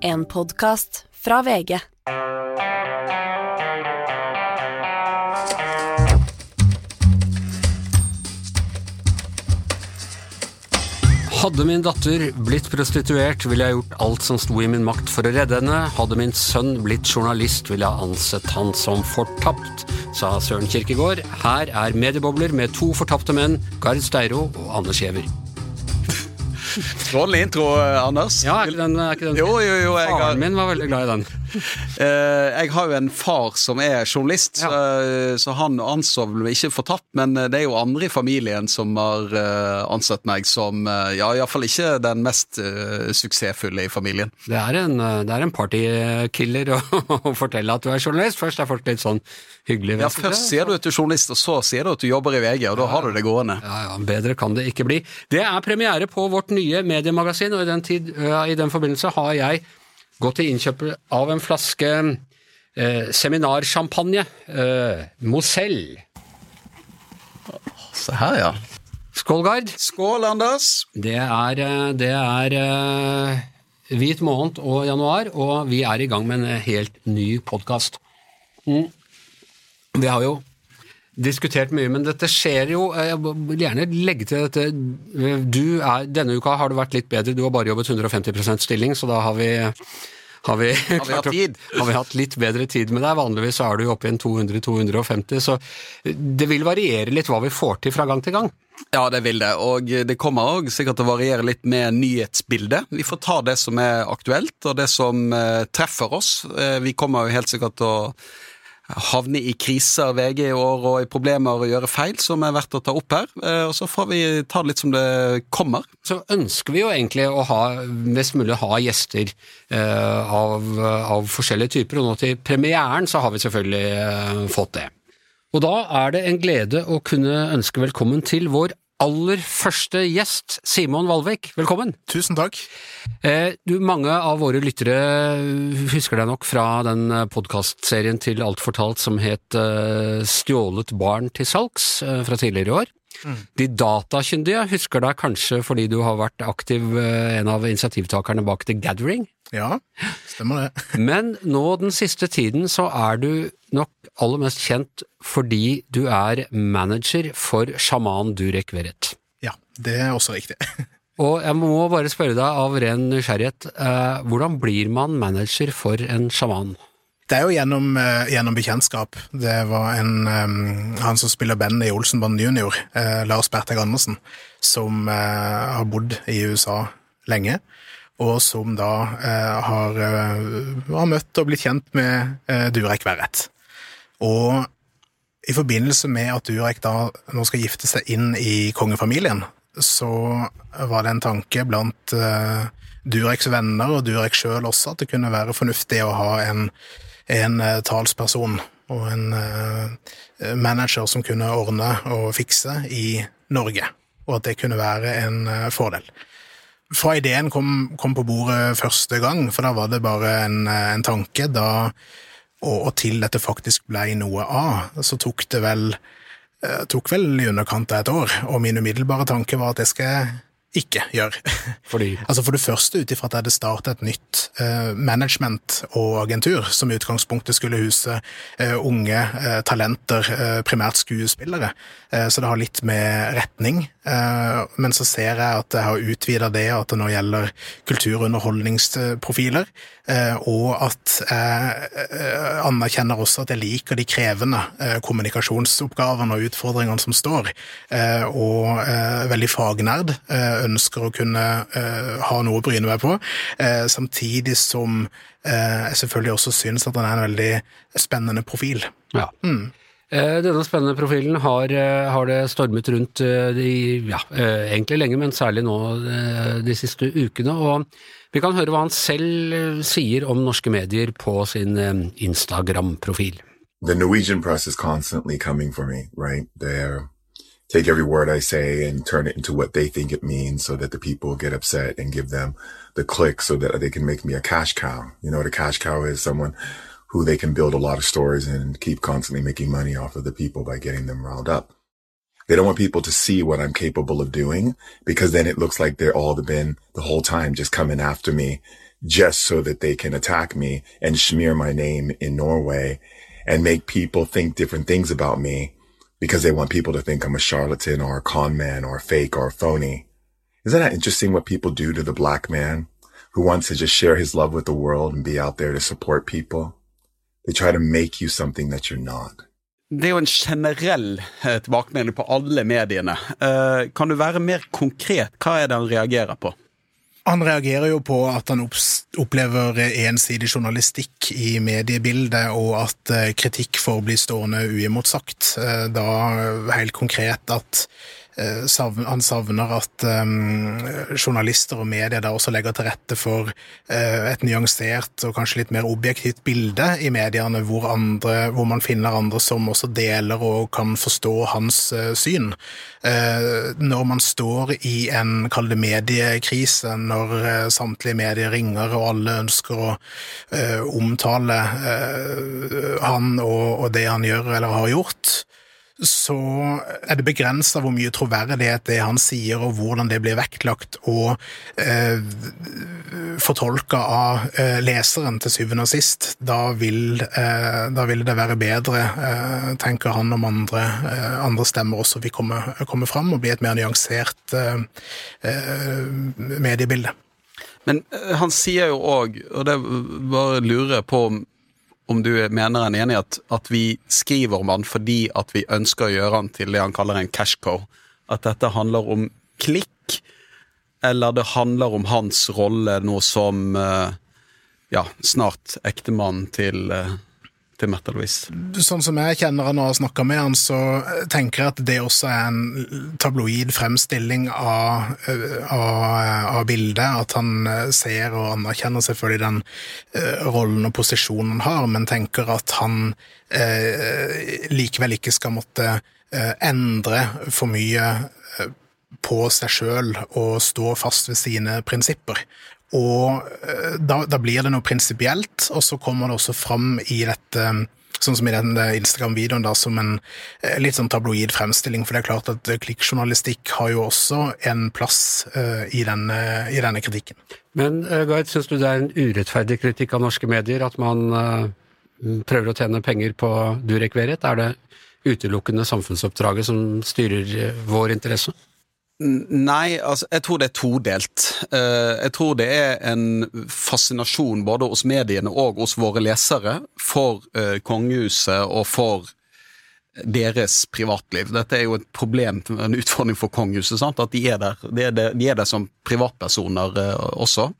En podkast fra VG. Hadde min datter blitt prostituert, ville jeg gjort alt som sto i min makt for å redde henne. Hadde min sønn blitt journalist, ville jeg ansett han som fortapt, sa Søren Kirkegård. Her er mediebobler med to fortapte menn, Gard Steiro og Anne Skjever. Strålende intro, Anders. Ja, er ikke den, er ikke den? Jo, jo, jo. Har, Faren min var veldig glad i den. eh, jeg har jo en far som er journalist, Ja. så, så han anså vel ikke fortapt, men det er jo andre i familien som har eh, ansett meg som eh, ja, iallfall ikke den mest eh, suksessfulle i familien. Det er en, eh, det er en partykiller å, å fortelle at du er journalist. Først er folk litt sånn hyggelige. Ja, Først sier du at du er journalist, og så sier du at du jobber i VG, og da har du det gående. Ja, ja, bedre kan det ikke bli. Det er premiere på vårt nye mediemagasin, og i den, tid, ja, i den forbindelse har jeg gått til innkjøp av en flaske eh, seminarsjampanje. Eh, Moselle. Se her, ja. Skål, Gard. Skål, Anders. Det er, eh, det er eh, hvit måned og januar, og vi er i gang med en helt ny podkast. Mm. Vi har jo diskutert mye, men dette skjer jo eh, Jeg vil gjerne legge til dette. Du er, denne uka har det vært litt bedre, du har bare jobbet 150% stilling, så da har vi har vi, Har vi? Har vi hatt litt bedre tid med deg? Vanligvis så er du oppe i en 200-250, så det vil variere litt hva vi får til fra gang til gang. Ja, det vil det, og det kommer òg sikkert til å variere litt med nyhetsbildet. Vi får ta det som er aktuelt, og det som eh, treffer oss. Eh, vi kommer jo helt sikkert til å havne i kriser, VG i år, og i problemer og gjøre feil, som er verdt å ta opp her. Eh, og så får vi ta det litt som det kommer. så ønsker vi jo egentlig å ha mest mulig ha gjester eh, av, av forskjellige typer, og nå til premieren så har vi selvfølgelig eh, fått det. Og da er det en glede å kunne ønske velkommen til vår aller første gjest, Simon Valvik. Velkommen! Tusen takk. Eh, du, mange av våre lyttere husker deg nok fra den podkastserien til Alt fortalt som het eh, Stjålet barn til salgs eh, fra tidligere i år. De datakyndige husker deg kanskje fordi du har vært aktiv, eh, en av initiativtakerne bak The Gathering. Ja, stemmer det. Men nå den siste tiden så er du nok aller mest kjent fordi du er manager for sjaman Durek Verrett. Ja, det er også riktig. Og jeg må bare spørre deg av ren nysgjerrighet, eh, hvordan blir man manager for en sjaman? Det er jo gjennom, eh, gjennom bekjentskap. Det var en, eh, han som spiller bandet i Olsenband junior, eh, Lars Berteg Andersen, som eh, har bodd i USA lenge, og som da eh, har, eh, har møtt og blitt kjent med eh, Durek Verrett. Og i forbindelse med at Durek da nå skal gifte seg inn i kongefamilien, så var det en tanke blant uh, Dureks venner og Durek sjøl også at det kunne være fornuftig å ha en, en eh, talsperson og en eh, manager som kunne ordne og fikse i Norge, og at det kunne være en eh, fordel. Fra ideen kom, kom på bordet første gang, for da var det bare en, en tanke. Da og, og til dette faktisk ble noe av, så tok det vel tok vel i underkant av et år, og min umiddelbare tanke var at det skal ikke gjør. Fordi altså For det første ut ifra at jeg hadde startet et nytt eh, management og agentur, som i utgangspunktet skulle huse eh, unge eh, talenter, eh, primært skuespillere. Eh, så det har litt med retning. Eh, men så ser jeg at jeg har utvida det, at det nå gjelder kultur- og underholdningsprofiler. og at jeg anerkjenner også at jeg liker de krevende kommunikasjonsoppgavene og utfordringene som står. eh, og eh, veldig fagnerd. eh, ønsker å kunne eh, ha noe å bryne meg på. eh, samtidig som eh, jeg selvfølgelig også syns at han er en veldig spennende profil. Ja. Mm. Denne spennende profilen har, har det stormet rundt de, ja, egentlig lenge, men særlig nå de siste ukene. Og vi kan høre hva han selv sier om norske medier på sin Instagram-profil. the Norwegian press is constantly coming for me, right? They're take every word I say and turn it into what they think it means so that the people get upset and give them the click so that they can make me a cash cow. You know what a cash cow is? Someone who they can build a lot of stories and keep constantly making money off of the people by getting them riled up. They don't want people to see what I'm capable of doing because then it looks like they're all the been the whole time just coming after me just so that they can attack me and smear my name in Norway and make people think different things about me because they want people to think I'm a charlatan or a con man or a fake or a phony. Isn't that interesting what people do to the black man who wants to just share his love with the world and be out there to support people? They try to make you something that you're not. Det er jo en generell eh, tilbakemelding på alle mediene. Eh, kan du være mer konkret? Hva er det han reagerer på? Han reagerer jo på at han opplever ensidig journalistikk i mediebildet, og at eh, kritikk får bli stående uimotsagt. Da helt konkret at Eh, han savner at um, journalister og medier da også legger til rette for uh, et nyansert og kanskje litt mer objektivt bilde i mediene, hvor, andre, hvor man finner andre som også deler og kan forstå hans syn. Når man står i en, kall det mediekrise, når samtlige medier ringer og alle ønsker å omtale han og det han gjør eller har gjort, så er det begrensa hvor mye troverdighet det han sier, og hvordan det blir vektlagt og eh, fortolka av eh, leseren til syvende og sist. Da vil, eh, da vil det være bedre, eh, tenker han, om andre, eh, andre stemmer også vil komme, komme, fram og bli et mer nyansert eh, mediebilde. Men han sier jo òg, og det bare lurer jeg på om du mener en enighet at, vi skriver om han fordi at vi ønsker å gjøre han til det han kaller en cash cow. At dette handler om klikk, eller det handler om hans rolle nå som eh, ja, snart ektemann til uh, til Märtha Louise? Sånn som jeg kjenner han og har snakka med han, så tenker jeg at det også er en tabloid fremstilling av, av, av bildet. At han ser og anerkjenner selvfølgelig den rollen og posisjonen han har, men tenker at han eh, likevel ikke skal måtte eh, endre for mye på seg sjøl og stå fast ved sine prinsipper. Og eh, da, da blir det noe prinsipielt, og så kommer det også fram i dette Sånn som i den Instagram-videoen, da, som en eh, litt sånn tabloid fremstilling. For det er klart at klikkjournalistikk har jo også en plass uh, i, denne, i, denne, kritikken. Men uh, Gard, syns du det er en urettferdig kritikk av norske medier at man uh, prøver å tjene penger på Durek Verret? Er det utelukkende samfunnsoppdraget som styrer vår interesse? Nei, altså, jeg tror det er todelt. Eh, jeg tror det er en fascinasjon både hos mediene og hos våre lesere for eh, kongehuset og for deres privatliv. Dette er jo et problem, en utfordring for kongehuset, sant? at de er der, de er der, de er der som privatpersoner eh, også.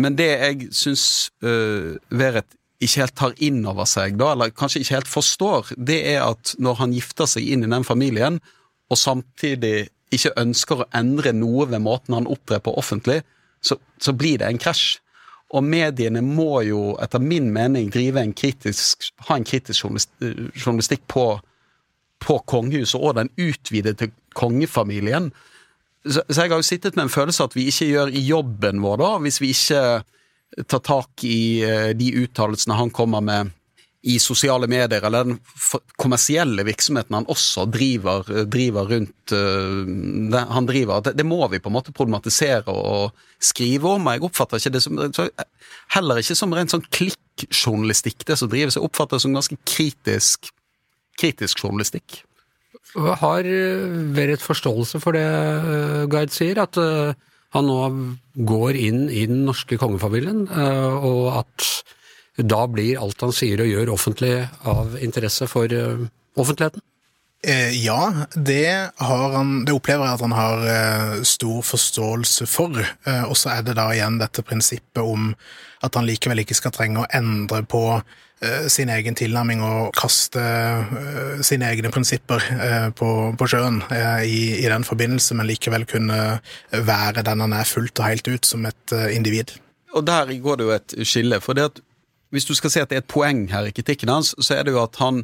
Men det jeg syns uh, Veret ikke helt tar inn over seg, da, eller kanskje ikke helt forstår, det er at når han gifter seg inn i den familien, og samtidig ikke ønsker å endre noe ved måten han opptrer på offentlig, så, så, blir det en krasj. Og mediene må jo, etter min mening, en kritisk, ha en kritisk journalistikk på, på kongehuset og den utvidede kongefamilien. Så, så, jeg har jo sittet med en følelse at vi ikke gjør jobben vår, da, hvis vi ikke tar tak i eh, de uttalelsene han kommer med i sosiale medier, eller den kommersielle virksomheten han også driver, driver rundt det, han driver, det, det, må vi på en måte problematisere og skrive om. Jeg oppfatter ikke det som Heller ikke som rent sånn klikkjournalistikk, det som drives. Jeg oppfatter det som ganske kritisk, kritisk journalistikk. Har Verret forståelse for det uh, Gard sier, at han nå går inn i den norske kongefamilien, og at da blir alt han sier og gjør offentlig av interesse for uh, offentligheten? Eh, ja, det, han, det, opplever jeg at han har eh, stor forståelse for. Eh, og så er det da igjen dette prinsippet om at han likevel ikke skal trenge å endre på eh, sin egen tilnærming og kaste eh, sine egne prinsipper på, på, sjøen i, i, den forbindelse, men likevel kunne være den han er fullt og helt ut som et individ. Og der går det jo et skille. for det at hvis du skal si at det er et poeng her i kritikken hans, så er det jo at han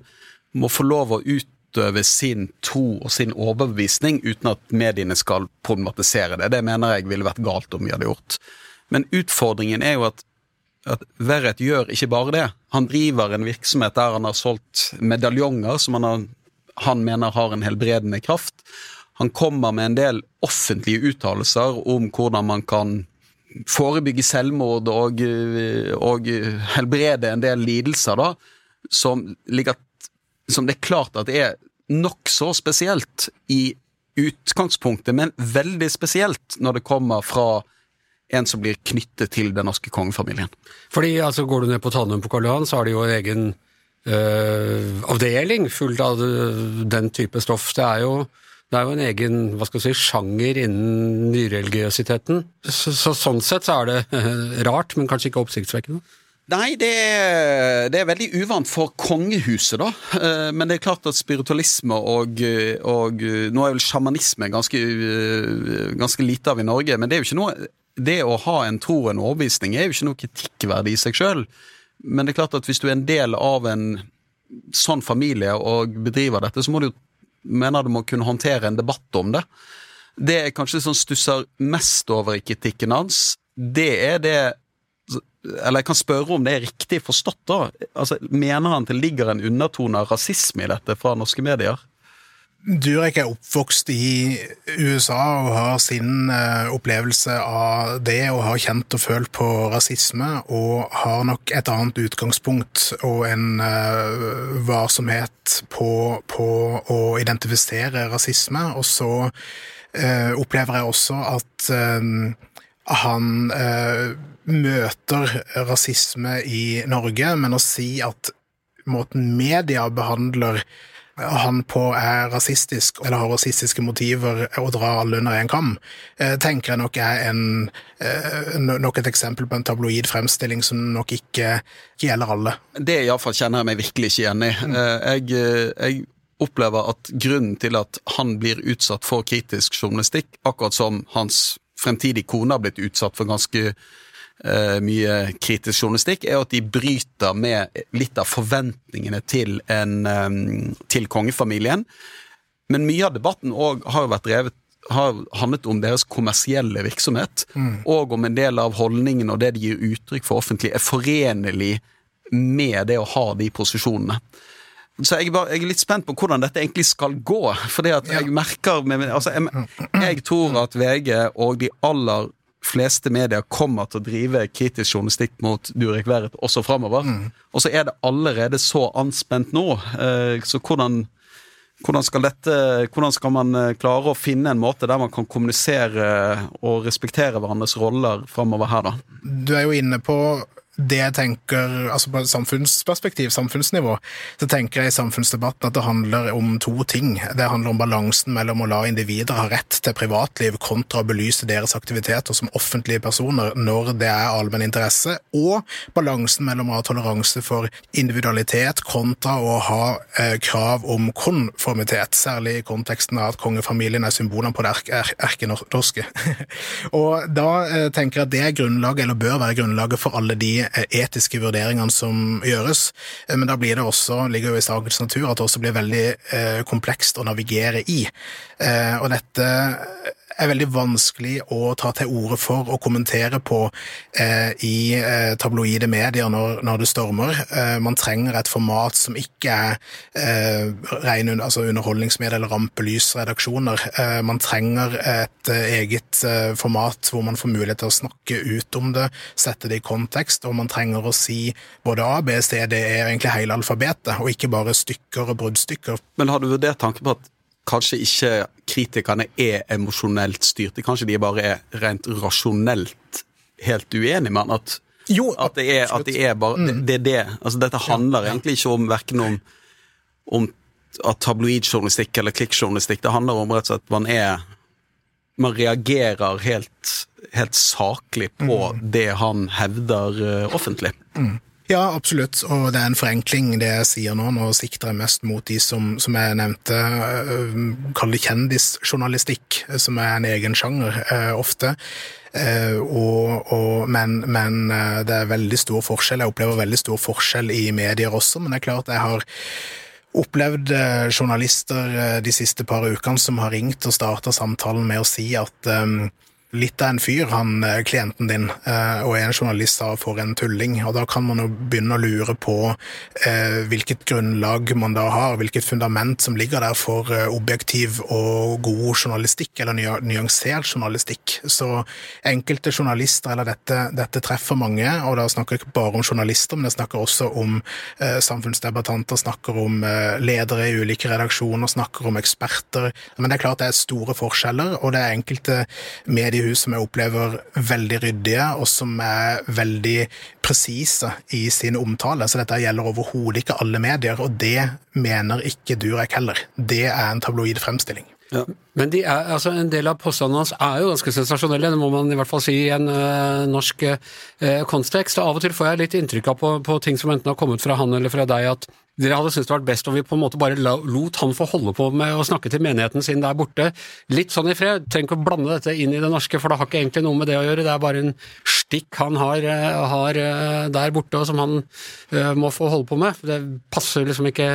må få lov å utøve sin tro og sin overbevisning uten at mediene skal problematisere det. Det mener jeg ville vært galt om vi hadde gjort. Men utfordringen er jo at, at Verret gjør ikke bare det. Han driver en virksomhet der han har solgt medaljonger som han, har, han mener har en helbredende kraft. Han kommer med en del offentlige uttalelser om hvordan man kan forebygge selvmord og, eh, og helbrede en del lidelser, da, som, ligger, som det er klart at det er nokså spesielt i utgangspunktet, men veldig spesielt når det kommer fra en som blir knyttet til den norske kongefamilien. Fordi altså, Går du ned på Tannum på Karl Johan, så har de jo en egen øh, avdeling fullt av den type stoff. Det er jo det er jo en egen hva skal si, sjanger innen nyreligiøsiteten. Så, så, sånn sett så er det rart, men kanskje ikke oppsiktsvekkende. Nei, det er, det er, veldig uvant for kongehuset, da. Eh, men det er klart at spiritualisme og, og Nå er vel sjamanisme ganske, ganske lite av i Norge, men det er jo ikke noe Det å ha en tro og en overbevisning er jo ikke noe kritikkverdig i seg sjøl. Men det er klart at hvis du er en del av en sånn familie og bedriver dette, så må du jo mener det må kunne håndtere en debatt om det. Det jeg kanskje sånn stusser mest over i kritikken hans, det er det Eller jeg kan spørre om det er riktig forstått, da. Altså, mener han det ligger en undertone av rasisme i dette fra norske medier? Durek er oppvokst i USA og har sin uh, opplevelse av det, og har kjent og følt på rasisme, og har nok et annet utgangspunkt og en uh, varsomhet på, på, å identifisere rasisme. Og så uh, opplever jeg også at han møter rasisme i Norge, men å si at måten media behandler han på er rasistisk eller har rasistiske motiver og drar alle under én kam, eh, tenker jeg nok er en, eh, nok et eksempel på en tabloid fremstilling som nok ikke gjelder alle. Det iallfall kjenner jeg meg virkelig ikke igjen i. Mm. Jeg, jeg opplever at grunnen til at han blir utsatt for kritisk journalistikk, akkurat som hans fremtidige kone har blitt utsatt for ganske mye kritisk journalistikk, er at de bryter med litt av forventningene til, en, til kongefamilien. Men mye av debatten har vært drevet har handlet om deres kommersielle virksomhet, mm. og om en del av holdningen og det de gir uttrykk for offentlig, er forenlig med det å ha de posisjonene. Så jeg, bare, jeg, er litt spent på hvordan dette egentlig skal gå. For at jeg merker med, altså jeg, jeg, tror at VG og de aller fleste medier kommer til å drive kritisk journalistikk mot Durek Verret også framover. Mm. Og så er det allerede så anspent nå. Eh, så hvordan, hvordan, skal dette, hvordan skal man eh, klare å finne en måte der man kan kommunisere og respektere hverandres roller framover her, da? Du er jo inne på det jeg tenker, altså På samfunnsperspektiv, samfunnsnivå, så tenker jeg i samfunnsdebatten at det handler om to ting. Det handler om balansen mellom å la individer ha rett til privatliv kontra å belyse deres aktiviteter som offentlige personer når det er allmenn interesse, og balansen mellom å ha toleranse for individualitet kontra å ha eh, krav om konformitet, særlig i konteksten av at kongefamilien er symbolene på det er, erkenorske. og da eh, tenker jeg at det er grunnlaget, eller bør være grunnlaget for alle de etiske vurderingene som gjøres. Eh, men da blir det også, ligger jo i sakens natur at det også blir veldig eh, komplekst å navigere i. Og dette er veldig vanskelig å ta til orde for og kommentere på eh, i eh, tabloide medier når, når det stormer. Eh, man trenger et format som ikke er eh, ren altså underholdningsmedier eller rampelysredaksjoner. Eh, man trenger et eh, eget format hvor man får mulighet til å snakke ut om det, sette det i kontekst, og man trenger å si både A, B, C, D, E, egentlig hele alfabetet, og ikke bare stykker og bruddstykker. Men har du vurdert tanken på at kanskje ikke kritikerne er emosjonelt styrte. Kanskje de bare er rent rasjonelt helt uenige med han. At, jo, at, det er, at, det er, bare mm. det, er det. Altså, dette handler ja, ja. egentlig ikke om verken om, om tabloidjournalistikk eller klikkjournalistikk. Det handler om rett og slett at man er Man reagerer helt, helt saklig på mm. det han hevder uh, offentlig. Mm. Ja, absolutt, og det er en forenkling det jeg sier nå. Nå sikter jeg mest mot de som, som jeg nevnte, øh, det kjendisjournalistikk, som er en egen sjanger øh, ofte. Uh, og, og, men, men det er veldig stor forskjell. Jeg opplever veldig stor forskjell i medier også, men det er klart jeg har opplevd journalister de siste par ukene som har ringt og starta samtalen med å si at litt av en fyr, han eh, klienten din, og og en journalist da for en tulling. Og da kan man jo begynne å lure på eh, hvilket grunnlag man da har, hvilket fundament som ligger der for eh, objektiv og god journalistikk, eller nyansert journalistikk. Så enkelte journalister, eller dette, dette, treffer mange, og da snakker jeg ikke bare om journalister, men jeg snakker også om eh, samfunnsdebattanter, snakker om eh, ledere i ulike redaksjoner, snakker om eksperter. Men det er klart det er store forskjeller, og det er enkelte medier mediehus som jeg opplever veldig ryddige, og som er veldig presise i sin omtale. Så dette gjelder overhodet ikke alle medier, og det mener ikke Durek heller. Det er en tabloid fremstilling. Ja. Men de er, altså en del av påstandene hans er jo ganske sensasjonelle, det må man i hvert fall si i en uh, norsk uh, kontekst. Og av og til får jeg litt inntrykk av på, på, ting som enten har kommet fra han eller fra deg, at dere hadde syntes det vært best om vi på en måte bare lot han få holde på med å snakke til menigheten sin der borte, litt sånn i fred. Trenger ikke å blande dette inn i det norske, for det har ikke egentlig noe med det å gjøre. Det er bare en stikk han har, eh, har eh, der borte, og som han uh, må få holde på med. Det passer liksom ikke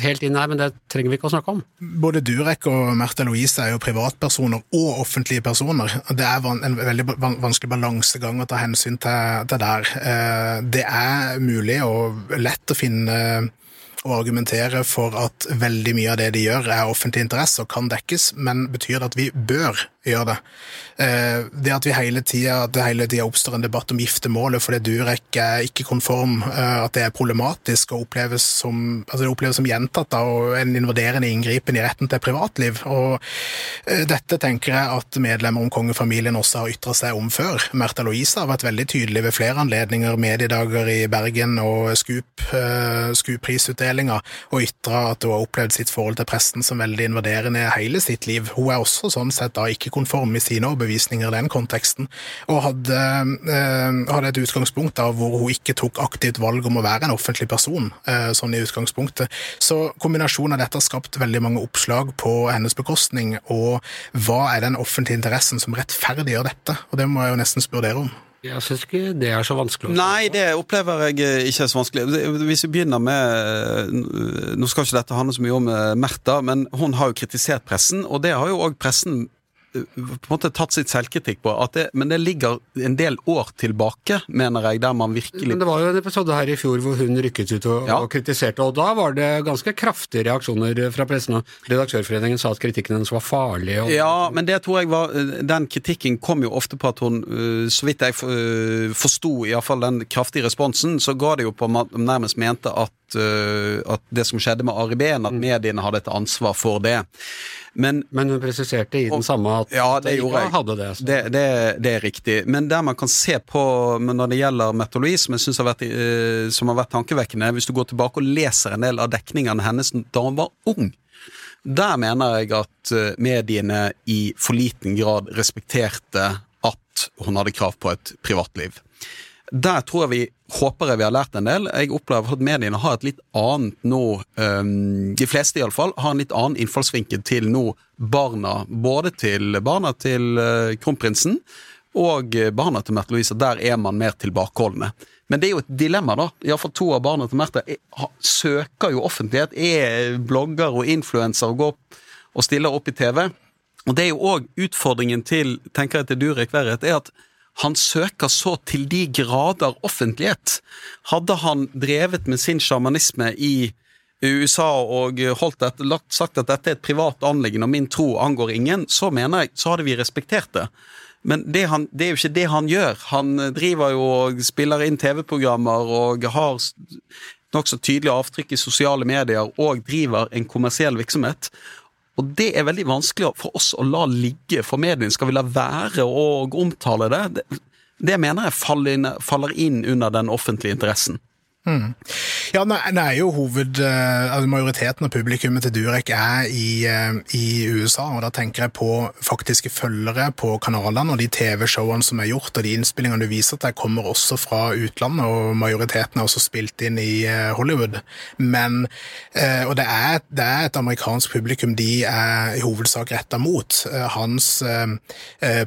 helt inn her, men det trenger vi ikke å snakke om. Både Durek og Märtha Louise er jo privatpersoner og offentlige personer. Det er en veldig vanskelig balansegang å ta hensyn til, til der. Det er mulig og lett å finne og argumentere for at veldig mye av det de gjør, er offentlig interesse og kan dekkes, men betyr det at vi bør gjøre det? Eh, det at vi hele tida, det hele tida oppstår en debatt om giftermålet fordi Durek er ikke konform, eh, at det er problematisk og oppleves som, altså det oppleves som gjentatt og en invaderende inngripen i retten til privatliv. Og eh, dette tenker jeg at medlemmer om kongefamilien også har ytra seg om før. Märtha Louise har vært veldig tydelig ved flere anledninger, mediedager i Bergen og Scoop, Scoop-prisutdelinga, og ytra at hun har opplevd sitt forhold til presten som veldig invaderende hele sitt liv. Hun er også sånn sett da ikke konform i sine overbevisninger i den konteksten, og hadde, eh, hadde, et utgangspunkt da hvor hun ikke tok aktivt valg om å være en offentlig person, eh, sånn i utgangspunktet. Så kombinasjonen av dette har skapt veldig mange oppslag på hennes bekostning, og hva er den offentlige interessen som rettferdiggjør dette? Og det må jeg jo nesten spørre dere om. Jeg syns ikke det er så vanskelig. Nei, det opplever jeg ikke er så vanskelig. Hvis vi begynner med Nå skal ikke dette handle så mye om Märtha, men hun har jo kritisert pressen, og det har jo òg pressen på en måte tatt sitt selvkritikk på, det, men det ligger en del år tilbake, mener jeg, der man virkelig Men det var jo en episode her i fjor hvor hun rykket ut og, ja. og kritiserte, og da var det ganske kraftige reaksjoner fra pressen, og Redaktørforeningen sa at kritikken hennes var farlig. Og... Ja, men det tror jeg var Den kritikken kom jo ofte på at hun, øh, så vidt jeg øh, forsto iallfall den kraftige responsen, så ga det jo på at man nærmest mente at, at det som skjedde med Ari Behn, at mm. mediene hadde et ansvar for det. Men, men hun presiserte i den samme at ja, det jeg. hadde det, det, det. det, er riktig. Men der man kan se på når det gjelder Mette Louise, som jeg synes har vært, uh, som har vært tankevekkende Hvis du går tilbake og leser en del av dekningene hennes da hun var ung, der mener jeg at uh, mediene i for liten grad respekterte at hun hadde krav på et privatliv. Der tror jeg vi håper jeg vi har lært en del. Jeg opplever at mediene har et litt annet nå um, De fleste iallfall har en litt annen innfallsvinkel til nå barna. Både til barna til uh, kronprinsen og barna til Märtha Louise. Der er man mer tilbakeholdne. Men det er jo et dilemma, da. Iallfall to av barna til Märtha søker jo offentlighet, er blogger og influenser og går og stiller opp i TV. Og det er jo òg utfordringen til tenker jeg til Durek Verret, er at han søker så til de grader offentlighet. Hadde han drevet med sin sjamanisme i USA og holdt dette, sagt at dette er et privat anliggende og min tro angår ingen, så mener jeg, så hadde vi respektert det. Men det, han, det, er jo ikke det han gjør. Han driver jo og spiller inn TV-programmer og har nokså tydelig avtrykk i sosiale medier og driver en kommersiell virksomhet. Og det er veldig vanskelig for oss å la ligge for medien. Skal vi la være å omtale det? Det, det mener jeg faller inn, faller inn under den offentlige interessen. Mm. Ja, det er jo hoved... Eh, altså Majoriteten av publikummet til Durek er i, eh, i, USA, og da tenker jeg på faktiske følgere på kanalene, og de TV-showene som er gjort, og de innspillingene du viser til, kommer også fra utlandet, og majoriteten er også spilt inn i eh, Hollywood. Men Og det er, det er et amerikansk publikum de er i hovedsak retta mot. Hans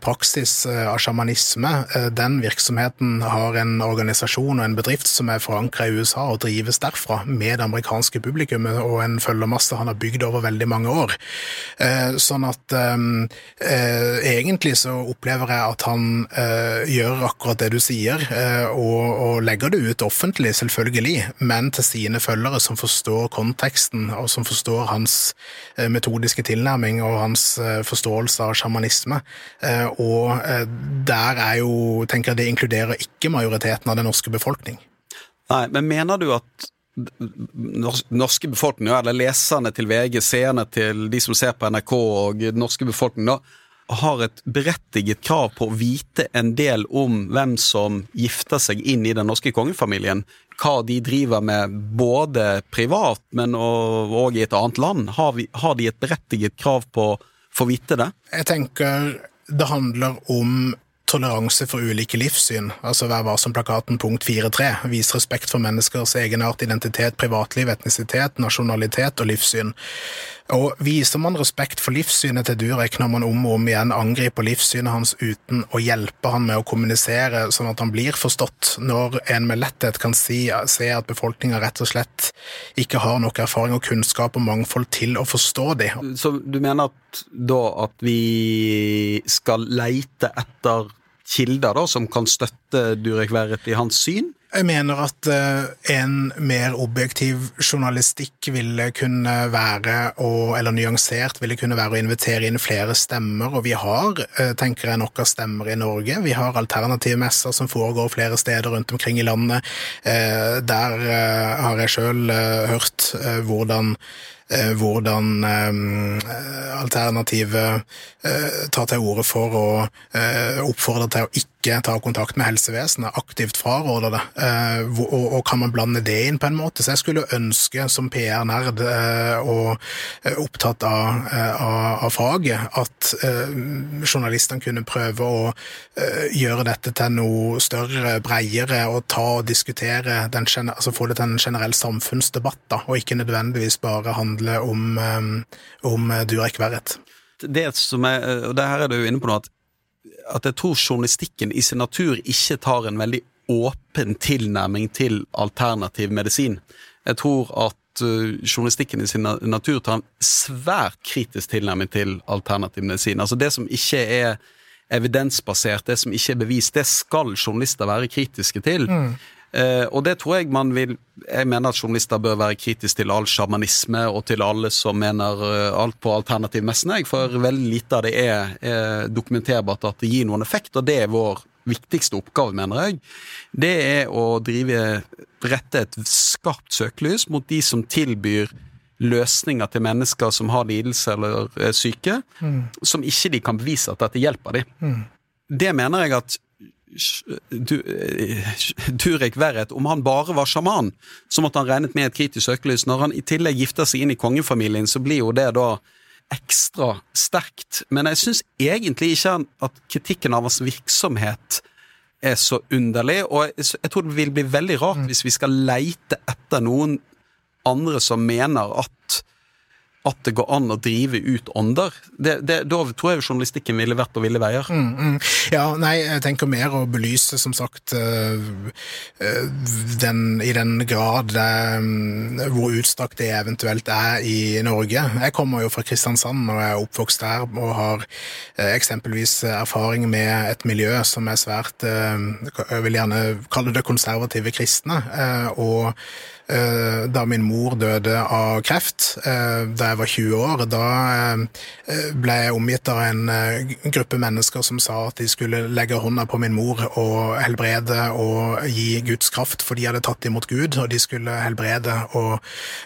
praksis av sjamanisme, den virksomheten har en organisasjon og en bedrift som er forankra i USA og drives derfra med det amerikanske publikummet og en følgermasse han har bygd over veldig mange år. Eh, sånn at egentlig så opplever jeg at han gjør akkurat det du sier, og legger det ut offentlig, selvfølgelig, men til sine følgere som forstår konteksten, og som forstår hans metodiske tilnærming og hans forståelse av sjamanisme. Og der er jo, tenker jeg det inkluderer ikke majoriteten av den norske befolkning. Nei, men mener du at norske befolkning, eller leserne til VG, seerne til de som ser på NRK og den norske befolkning, da, har et berettiget krav på å vite en del om hvem som gifter seg inn i den norske kongefamilien. Hva de driver med både privat, men òg i et annet land. Har, vi, har de et berettiget krav på å få vite det? Jeg tenker det handler om toleranse for ulike livssyn, altså Vær varsom-plakaten punkt 4.3, vis respekt for menneskers egenart, identitet, privatliv, etnisitet, nasjonalitet og livssyn. Og Viser man respekt for livssynet til Durek når man om og om igjen angriper livssynet hans uten å hjelpe han med å kommunisere sånn at han blir forstått, når en med letthet kan si, se at befolkninga rett og slett ikke har nok erfaring og kunnskap og mangfold til å forstå det. Så du mener at, da at vi skal leite etter kilder da, som kan støtte Durek Verret i hans syn? Jeg mener at eh, en mer objektiv journalistikk ville kunne være, å, eller nyansert, ville kunne være å invitere inn flere stemmer. Og vi har, eh, tenker jeg, nok av stemmer i Norge. Vi har alternative messer som foregår flere steder rundt omkring i landet. Eh, der har jeg sjøl hørt hvordan hvordan alternativet tar til orde for å oppfordre til å ikke ta kontakt med helsevesenet, aktivt fraråder det. Eh, og, kan man blande det inn på en måte? Så jeg skulle ønske, som PR-nerd eh, og eh, opptatt av, av, av faget, at journalistene kunne prøve å gjøre dette til noe større, bredere, og ta og diskutere den, altså få det til en generell samfunnsdebatt, da, og ikke nødvendigvis bare handle om, om Durek Verret. Det som er, og det her er du jo inne på nå, at at jeg tror journalistikken i sin natur ikke tar en veldig åpen tilnærming til alternativ medisin. Jeg tror at uh, journalistikken i sin natur tar en svært kritisk tilnærming til alternativ medisin. Altså det som ikke er evidensbasert, det som ikke er bevist, det skal journalister være kritiske til. Mm. Eh, og det tror jeg man vil Jeg mener at journalister bør være kritiske til all sjamanisme og til alle som mener uh, alt på alternativmessene. For veldig lite av det er, er, dokumenterbart at det gir noen effekt, og det er vår viktigste oppgave, mener jeg. Det er å drive rette et skarpt søkelys mot de som tilbyr løsninger til mennesker som har lidelse eller er syke, mm. som ikke de kan bevise at dette hjelper dem. Mm. Det mener jeg at Turek Verret, om han bare var sjaman, så måtte han regnet med et kritisk søkelys. Når han i tillegg gifter seg inn i kongefamilien, så blir jo det da ekstra sterkt. Men jeg syns egentlig ikke at kritikken av hans virksomhet er så underlig, og jeg, tror det vil bli veldig rart mm. hvis vi skal leite etter noen andre som mener at at det går an å drive ut ånder. Da tror jeg journalistikken ville vært på ville veier. Mm, mm. Ja, nei, jeg tenker mer å belyse, som sagt, øh, øh, den, i den grad det, øh, hvor utstrakt det eventuelt er i Norge. Jeg kommer jo fra Kristiansand og er oppvokst der og har eksempelvis erfaring med et miljø som er svært Jeg vil gjerne kalle det konservative kristne. og Eh, da min mor døde av kreft eh, da jeg var 20 år. Da eh, ble jeg omgitt av en gruppe mennesker som sa at de skulle legge hånda på min mor og helbrede og gi Guds kraft, for de hadde tatt imot Gud, og de skulle helbrede og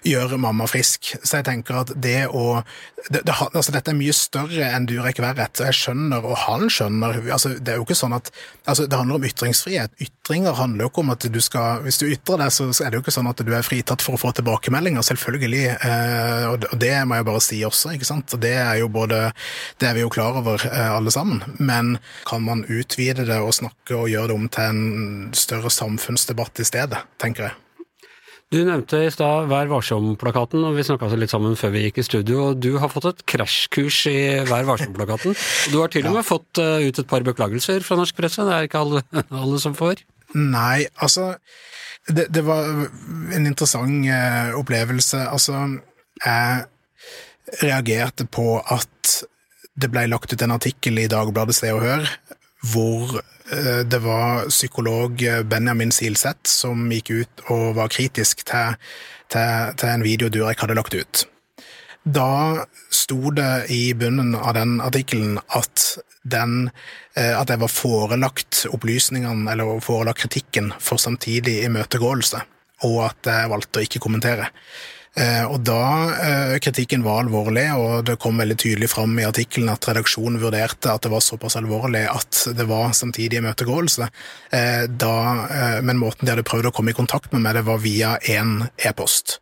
gjøre mamma frisk. Så jeg tenker at det å det, det, altså Dette er mye større enn Durek og Jeg skjønner, og han skjønner altså Det er jo ikke sånn at altså Det handler om ytringsfrihet. Ytringer handler jo ikke om at du skal Hvis du ytrer deg, så er det jo ikke sånn at du er fritatt for å få tilbakemeldinger, selvfølgelig. Eh, og det må jeg bare si også, ikke sant. Og det er jo både Det er vi jo klar over eh, alle sammen. Men kan man utvide det og snakke og gjøre det om til en større samfunnsdebatt i stedet, tenker jeg. Du nevnte i stad Vær varsom-plakaten, og vi snakka litt sammen før vi gikk i studio. og Du har fått et krasjkurs i Vær varsom-plakaten. Du har til og med ja. fått eh, ut et par beklagelser fra norsk presse, det er ikke alle, alle som får? Nei, altså Det, det var en interessant eh, opplevelse. Altså, jeg reagerte på at det ble lagt ut en artikkel i Dagbladet Se og Hør hvor eh, det var psykolog Benjamin Silseth som gikk ut og var kritisk til, til, til en video Durek hadde lagt ut. Da sto det i bunnen av den artikkelen at, den, eh, at jeg var forelagt opplysningene, eller forelagt kritikken, for samtidig imøtegåelse, og at jeg valgte å ikke kommentere. Eh, og da eh, kritikken var alvorlig, og det kom veldig tydelig fram i artikkelen at redaksjonen vurderte at det var såpass alvorlig at det var samtidig imøtegåelse, men måten de hadde prøvd å komme i kontakt med meg, det var via én e-post.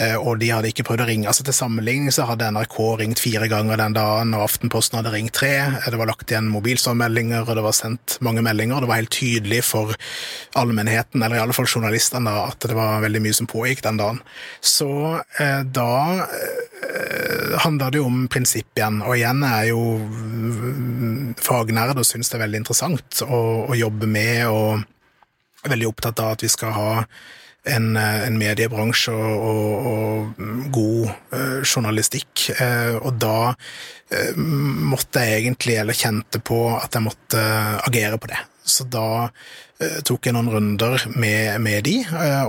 Eh, og de hadde ikke prøvd å ringe. Altså Til sammenligning så hadde NRK ringt fire ganger den dagen, og Aftenposten hadde ringt tre. Det var lagt igjen mobilsvarmeldinger, og det var sendt mange meldinger. Det var helt tydelig for allmennheten, eller i alle fall journalistene, at det var veldig mye som pågikk den dagen. Så eh, da eh, handla det jo om prinsipp igjen, og igjen er jo fagnerd og syns det er veldig interessant å, å jobbe med, og er veldig opptatt av at vi skal ha en, eh, en mediebransje og, og, og god uh, journalistikk. Uh, og da uh, måtte jeg egentlig, eller kjente på at jeg måtte agere på det. Så da tok jeg noen runder med, med de,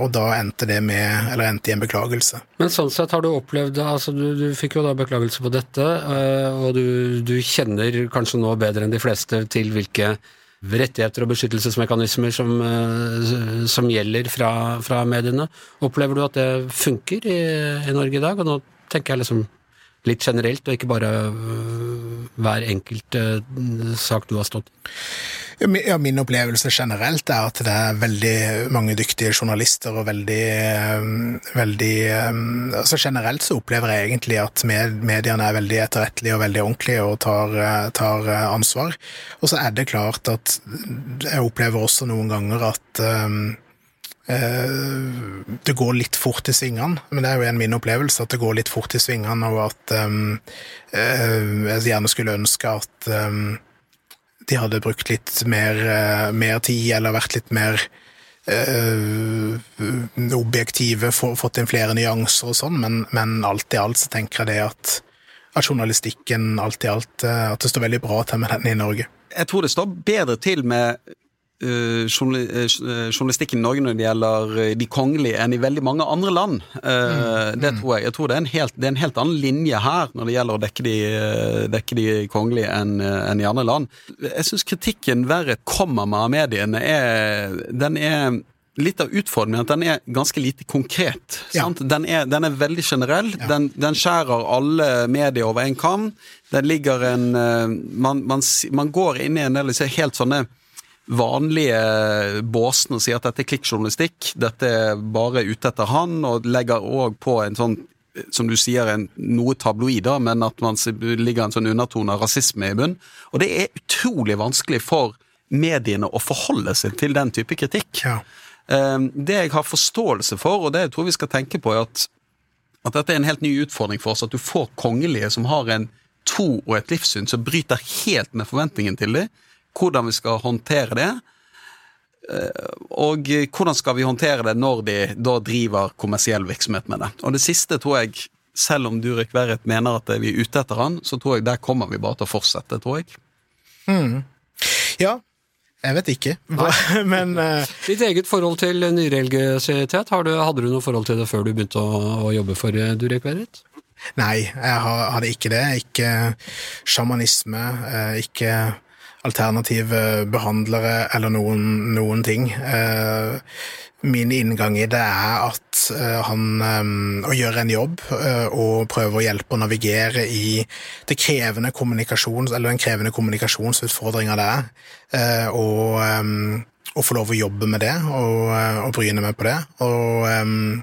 og da endte det med, eller endte i en beklagelse. Men sånn sett har du opplevd altså du, du fikk jo da beklagelse på dette, og du, du kjenner kanskje nå bedre enn de fleste til hvilke rettigheter og beskyttelsesmekanismer som, eh, som gjelder fra, fra, mediene. Opplever du at det funker i, i, Norge i dag? Og nå tenker jeg liksom litt generelt, og ikke bare øh, hver enkelt øh, sak du har stått i. Ja, min opplevelse generelt er at det er veldig mange dyktige journalister og veldig, eh, veldig eh, altså Generelt så opplever jeg egentlig at mediene er veldig etterrettelige og veldig ordentlige og tar, eh, tar ansvar. Og så er det klart at jeg opplever også noen ganger at det går litt fort i svingene, men det er jo en min opplevelse at det går litt fort i svingene, og at jeg gjerne skulle ønske at de hadde brukt litt mer, eh, mer tid, eller vært litt mer øh, objektive, fått inn flere nyanser og sånn, men, men, alt i alt så tenker jeg det at, at journalistikken alt i alt At det står veldig bra til med den i Norge. Jeg tror det står bedre til med uh, journalistikken i Norge når det gjelder de kongelige, enn i veldig mange andre land. Uh, mm. Det tror jeg. Jeg tror det er, helt, det er, en helt, annen linje her når det gjelder å dekke de, dekke de kongelige enn en i andre land. Jeg syns kritikken verre kommer med av mediene, er, den er litt av utfordringen at den er ganske lite konkret. Ja. Den, er, den, er, veldig generell. Ja. Den, den, skjærer alle medier over en kam. Den ligger en man, man, man går inn i en del helt sånne vanlige båsene og sier at dette er klikkjournalistikk, dette er bare ute etter han, og legger òg på en sånn som du sier, en, noe tabloid, da, men at man ligger en sånn undertone av rasisme i bunn. Og det er utrolig vanskelig for mediene å forholde seg til den type kritikk. Ja. Ehm, det jeg har forståelse for, og det jeg tror vi skal tenke på, er at, at dette er en helt ny utfordring for oss. At du får kongelige som har en tro og et livssyn som bryter helt med forventningen til dem hvordan vi skal håndtere det. Eh, og hvordan skal vi håndtere det når de da driver kommersiell virksomhet med det. Og det siste tror jeg, selv om Durek Verret mener at vi er ute etter han, så tror jeg der kommer vi bare til å fortsette, tror jeg. Mm. Ja, jeg vet ikke, men uh... Ditt eget forhold til nyreligiøsitet, hadde du noe forhold til det før du begynte å, å jobbe for eh, Durek Verret? Nei, jeg hadde ikke det. Ikke sjamanisme, ikke alternative behandlere eller noen, noen ting. Eh, min inngang i det er at eh, han gjør å gjøre en jobb og prøve å hjelpe å navigere i det krevende kommunikasjons, eller den krevende kommunikasjonsutfordringa det er, og, og få lov å jobbe med det og, og bryne meg på det. og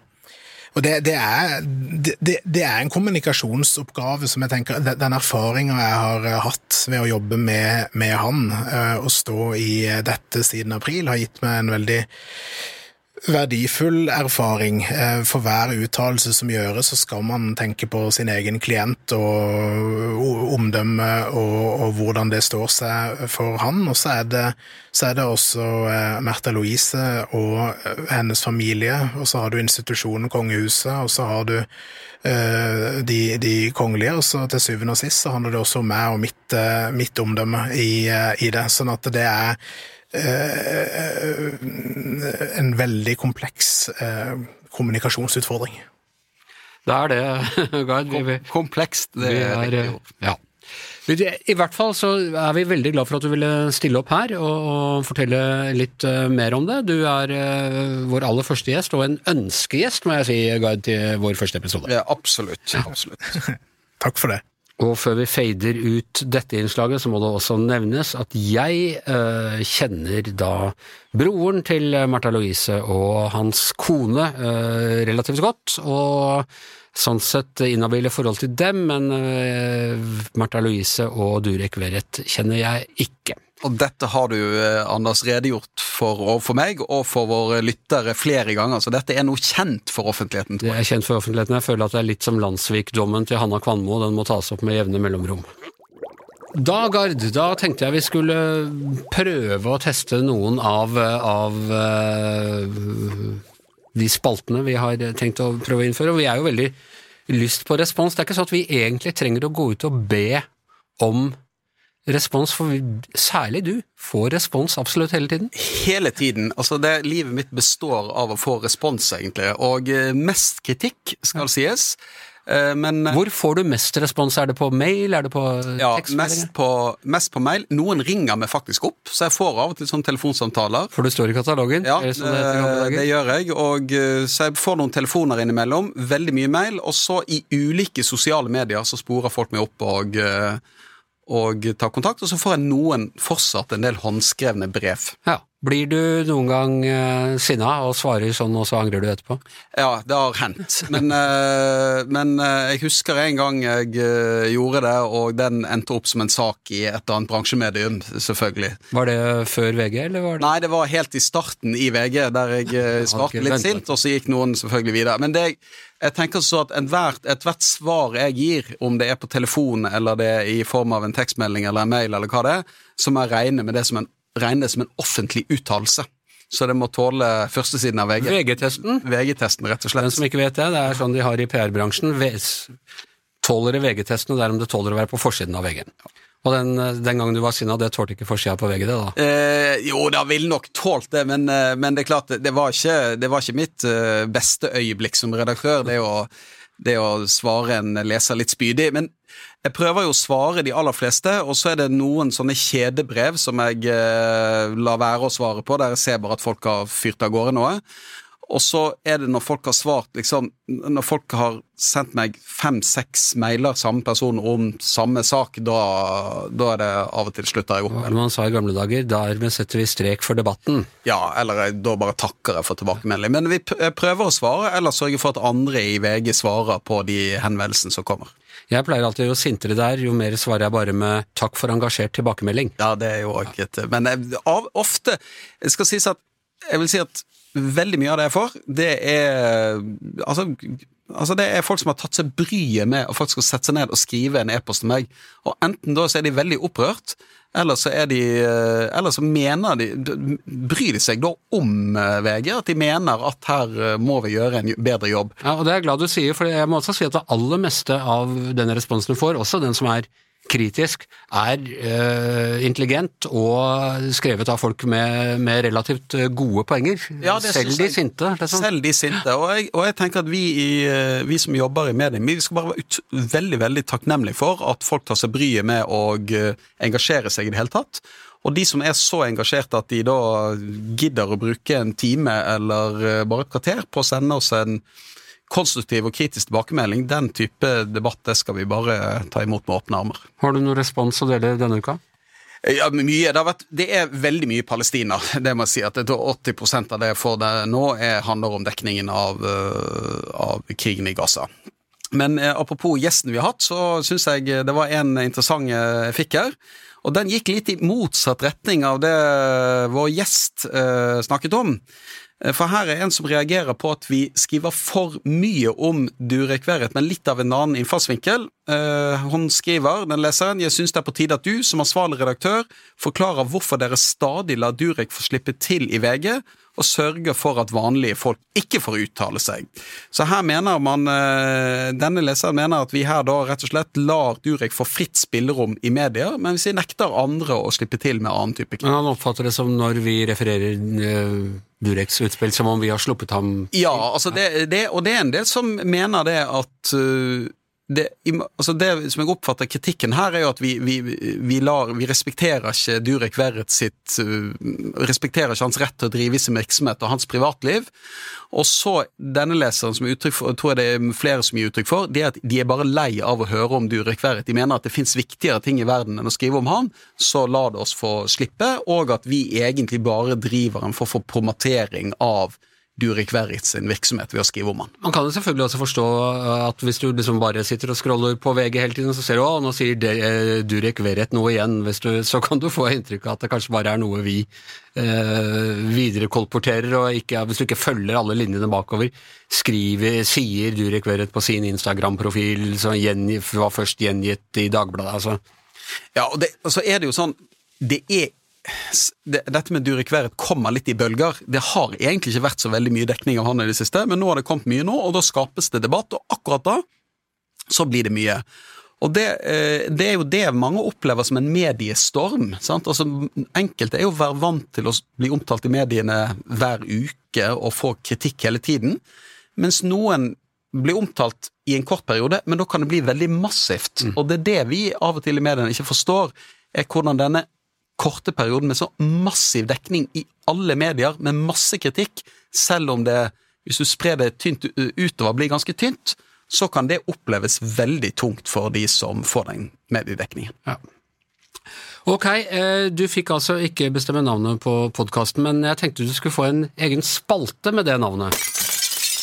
og det, det, er, det, det, er, en kommunikasjonsoppgave som jeg tenker Den erfaringa jeg har eh, hatt ved å jobbe med, med han, å eh, stå i dette siden april, har gitt meg en veldig verdifull erfaring. Eh, For hver uttalelse som gjøres, så skal man tenke på sin egen klient og omdømme og, og hvordan det står seg for han. Og så er det, så er det også eh, Märtha Louise og eh, hennes familie, og så har du institusjonen Kongehuset, og så har du de, de kongelige, og så til syvende og sist så handler det også om meg og mitt, mitt omdømme i, i det. Sånn at det er en veldig kompleks eh, kommunikasjonsutfordring. Det er det, Gard. Komplekst, det vi er er, ja. I hvert fall så er vi veldig glad for at du ville stille opp her og, og fortelle litt eh, mer om det. Du er eh, vår aller første gjest, og en ønskegjest, må jeg si, Gard, til vår første episode. Ja, absolutt. absolutt. Takk for det. Og før vi fader ut dette innslaget, så må det også nevnes at jeg eh, kjenner da broren til Märtha Louise og hans kone eh, relativt godt, og sånn sett inhabile forhold til dem, men eh, Märtha Louise og Durek Verrett kjenner jeg ikke. Og dette har du, eh, Anders, redegjort for overfor meg og for våre lyttere flere ganger, så dette er noe kjent for offentligheten. Det er kjent for offentligheten. Jeg føler at det er litt som Landsvik-dommen til Hanna Kvanmo, den må tas opp med jevne mellomrom. Da, Gard, da tenkte jeg vi skulle prøve å teste noen av, av eh, de spaltene vi har tenkt å prøve å innføre. Og vi er jo veldig lyst på respons. Det er ikke sånn at vi egentlig trenger å gå ut og be om respons, for vi, særlig du får respons absolutt hele tiden. Hele tiden. Altså, det, livet mitt består av å få respons, egentlig. Og eh, mest kritikk, skal sies. Eh, Men eh, Hvor får du mest respons? Er det på mail? Er det på ja, mest på, mest på mail. Noen ringer meg faktisk opp, så jeg får av og til sånne telefonsamtaler. For du står i katalogen? Ja, det eh, det gjør jeg, og så jeg får noen telefoner innimellom. Veldig mye mail. Og så i ulike sosiale medier så sporer folk meg opp og, eh, og ta kontakt. Og så får jeg noen fortsatt en del håndskrevne brev. Ja. Blir du noen gang uh, sinna og svarer sånn, og så angrer du etterpå? Ja, det har hendt. Men, uh, men uh, jeg husker en gang jeg uh, gjorde det, og den endte opp som en sak i et eller annet bransjemedium, selvfølgelig. Var det før VG, eller var det Nei, det var helt i starten i VG, der jeg svarte litt sint, og så gikk noen selvfølgelig videre. Men det, jeg tenker så at ethvert ethvert svar jeg gir, om det er på telefon eller det er i form av en tekstmelding eller en mail eller hva det er, så må jeg regne med det som en, regne det som en offentlig uttalelse. Så det må tåle førstesiden av VG. VG-testen? VG-testen, rett og slett. Den som ikke vet det, det er sånn de har i PR-bransjen. Tåler det VG-testen, og det er om det tåler å være på forsiden av VG. Og den, eh, den gangen du var sinna, det tålte ikke forsida på VG, det da? Eh, jo, det ville nok tålt det, men, eh, men det er klart, det, det, var, ikke, det var ikke mitt eh, beste øyeblikk som redaktør, det å, det å svare en leser litt spydig. Men jeg prøver jo å svare de aller fleste, og så er det noen sånne kjedebrev som jeg eh, lar være å svare på, der jeg ser bare at folk har fyrt av gårde noe. Og så er det når folk har svart, liksom Når folk har sendt meg fem-seks mailer, samme person, om samme sak, da, da er det av og til slutter jeg opp. Eller man sa i gamle dager, dermed setter vi strek for debatten. Ja, eller da bare takker jeg for tilbakemelding. Men vi prøver å svare, eller sørge for at andre i VG svarer på de henvendelsene som kommer. Jeg pleier alltid, jo sintere det er, jo mer svarer jeg bare med 'takk for engasjert tilbakemelding'. Ja, det er jo også et Men jeg, av, ofte skal sies at Jeg vil si at veldig mye av det jeg får, det er Altså, altså det er folk som har tatt seg bryet med å faktisk sette seg ned og skrive en e-post til meg. Og enten da så er de veldig opprørt, eller så er de Eller så mener de Bryr de seg da om eh, VG? At de mener at her eh, må vi gjøre en bedre jobb? Ja, og det er jeg glad du sier, for jeg må også si at det aller meste av denne responsen du får, også den som er kritisk, er uh, intelligent og skrevet av folk med, med relativt eh, gode poenger. Ja, det Selv de sinte. Liksom. Selv de sinte. Og jeg, og jeg tenker at vi, i, eh, vi som jobber i mediene, vi skal bare være ut, veldig veldig takknemlige for at folk tar seg bryet med å engasjere seg i det hele tatt. Og de som er så engasjerte at de da gidder å bruke en time eller bare et kvarter på å sende oss en konstruktiv og kritisk tilbakemelding, den type debatt det skal vi bare ta imot med åpne armer. Har du noen respons å dele denne uka? Ja, mye. Det, har vært, det er veldig mye Palestina. Det må jeg si. at jeg tror 80 av det jeg får det nå, er, handler om dekningen av, øh, av krigen i Gaza. Men eh, apropos gjesten vi har hatt, så syns jeg det var en interessant eh, jeg fikk her. Og den gikk litt i motsatt retning av det vår gjest eh, snakket om. Eh, For her er en som reagerer på at vi skriver for mye om Durek Verret, men litt av en annen innfallsvinkel. Eh, Hun skriver, den leseren, jeg syns det er på tide at du, som ansvarlig redaktør, forklarer hvorfor dere stadig lar Durek få slippe til i VG, og sørger for at vanlige folk ikke får uttale seg. Så her mener man, eh, denne leseren mener at vi her da rett og slett lar Durek få fritt spillerom i media, mens vi nekter andre å slippe til med annen type Men han oppfatter det som når vi refererer Dureks utspill, som om vi har sluppet ham Ja, altså det, det, og det er en del som mener det at uh, det, altså det som jeg oppfatter kritikken her, er jo at vi, vi, vi, lar, vi respekterer ikke Durek Verret sitt uh, Respekterer ikke hans rett til å drive sin virksomhet og hans privatliv. Og så denne leseren, som uttrykk for, tror jeg det er flere som gir uttrykk for, det er at de er bare lei av å høre om Durek Verret. De mener at det fins viktigere ting i verden enn å skrive om han, så la det oss få slippe, og at vi egentlig bare driver en form for promotering av Durek Verret sin virksomhet ved å skrive om han. Man kan jo selvfølgelig også forstå uh, at hvis du liksom bare sitter og scroller på VG hele tiden, så ser du å, nå sier De- eh, Durek Verrett noe igjen, hvis du, så kan du få inntrykk av at det kanskje bare er noe vi eh, viderekolporterer, og ikke, hvis du ikke følger alle linjene bakover, skriver, sier Durek Verrett på sin Instagram-profil, som var først gjengitt i Dagbladet, altså. Ja, og, det, så er det jo sånn Det er Dette med Durek Verret kommer litt i bølger. Det har egentlig ikke vært så veldig mye dekning av han i det siste, men nå har det kommet mye nå, og da skapes det debatt, og akkurat da så blir det mye. Og det, eh, det er jo det mange opplever som en mediestorm. Sant? Altså, enkelte er jo være vant til å bli omtalt i mediene hver uke og få kritikk hele tiden, mens noen blir omtalt i en kort periode, men da kan det bli veldig massivt. Og det er det vi av og til i mediene ikke forstår, er hvordan denne korte perioden med så massiv dekning i alle medier, med masse kritikk, selv om det, hvis du sprer det tynt utover, blir ganske tynt, så kan det oppleves veldig tungt for de som får den mediedekningen. Ok, eh, du fikk altså ikke bestemme navnet på podkasten, men jeg tenkte du skulle få en egen spalte med det navnet.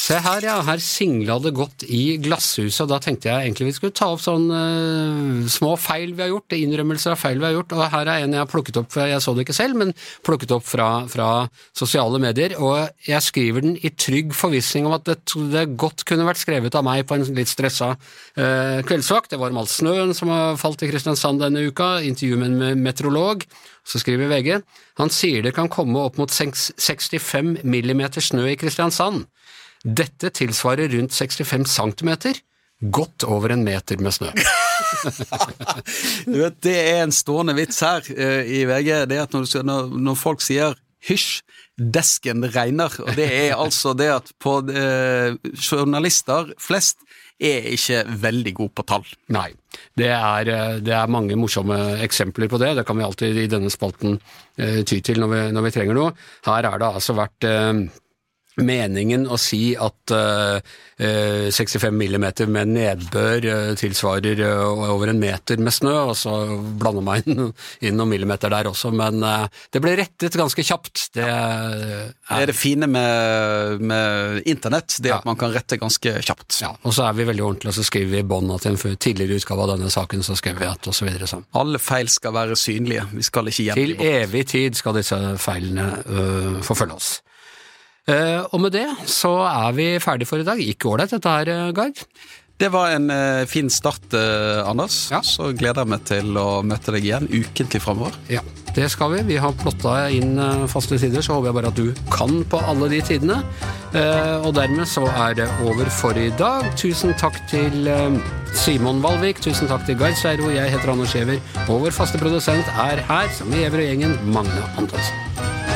Se her, ja. Her singla det godt i glasshuset, og da tenkte jeg egentlig vi skulle ta opp sånne uh, små feil vi har gjort, innrømmelser av feil vi har gjort, og her er en jeg har plukket opp, jeg så det ikke selv, men plukket opp fra, fra sosiale medier, og jeg skriver den i trygg forvissning om at det, det godt kunne vært skrevet av meg på en litt stressa uh, kveldsvakt. Det var om all snøen som har falt i Kristiansand denne uka, intervju med en meteorolog. Så skriver VG han sier det kan komme opp mot 65 millimeter snø i Kristiansand. Dette tilsvarer rundt 65 centimeter, godt over en meter med snø. Du vet, Det er en stående vits her uh, i VG, det at når, når, når folk sier hysj, desken regner, og det er altså det at på uh, journalister flest er ikke veldig gode på tall. Nei, det er, eh, det er mange morsomme eksempler på det. Det kan vi alltid i denne spalten uh, ty til når vi, når vi trenger noe. Her er det altså vært eh, meningen å si at eh, eh, 65 millimeter med nedbør uh, tilsvarer uh, over en meter med snø, og så blander man inn, inn noen millimeter der også, men eh, det ble rettet ganske kjapt. Det Det er er det fine med, med internett, det Ja. at man kan rette ganske kjapt. ja, og så er vi veldig ordentlige, og så skriver vi i bånn at i en tidligere utgave av denne saken så skrev vi at og så sånn. Alle feil skal være synlige, vi skal ikke Til gjemme dem. evig tid skal disse feilene forfølge oss. Eh, og med det så er vi ferdig for i dag. Ikke ålreit dette her, eh, Gard? Det var en eh, fin start, eh, Anders. Ja. Så gleder jeg meg til å møte deg igjen ukentlig framover. Ja, det skal vi. Vi har plotta inn eh, faste tider, så håper jeg bare at du kan på alle de tidene. Og dermed så er det over for i dag. Tusen takk til Simon Valvik, tusen takk til Gard Steiro, jeg heter Anders Giæver, og vår faste produsent er her, som i Giæver og gjengen, Magne Antonsen.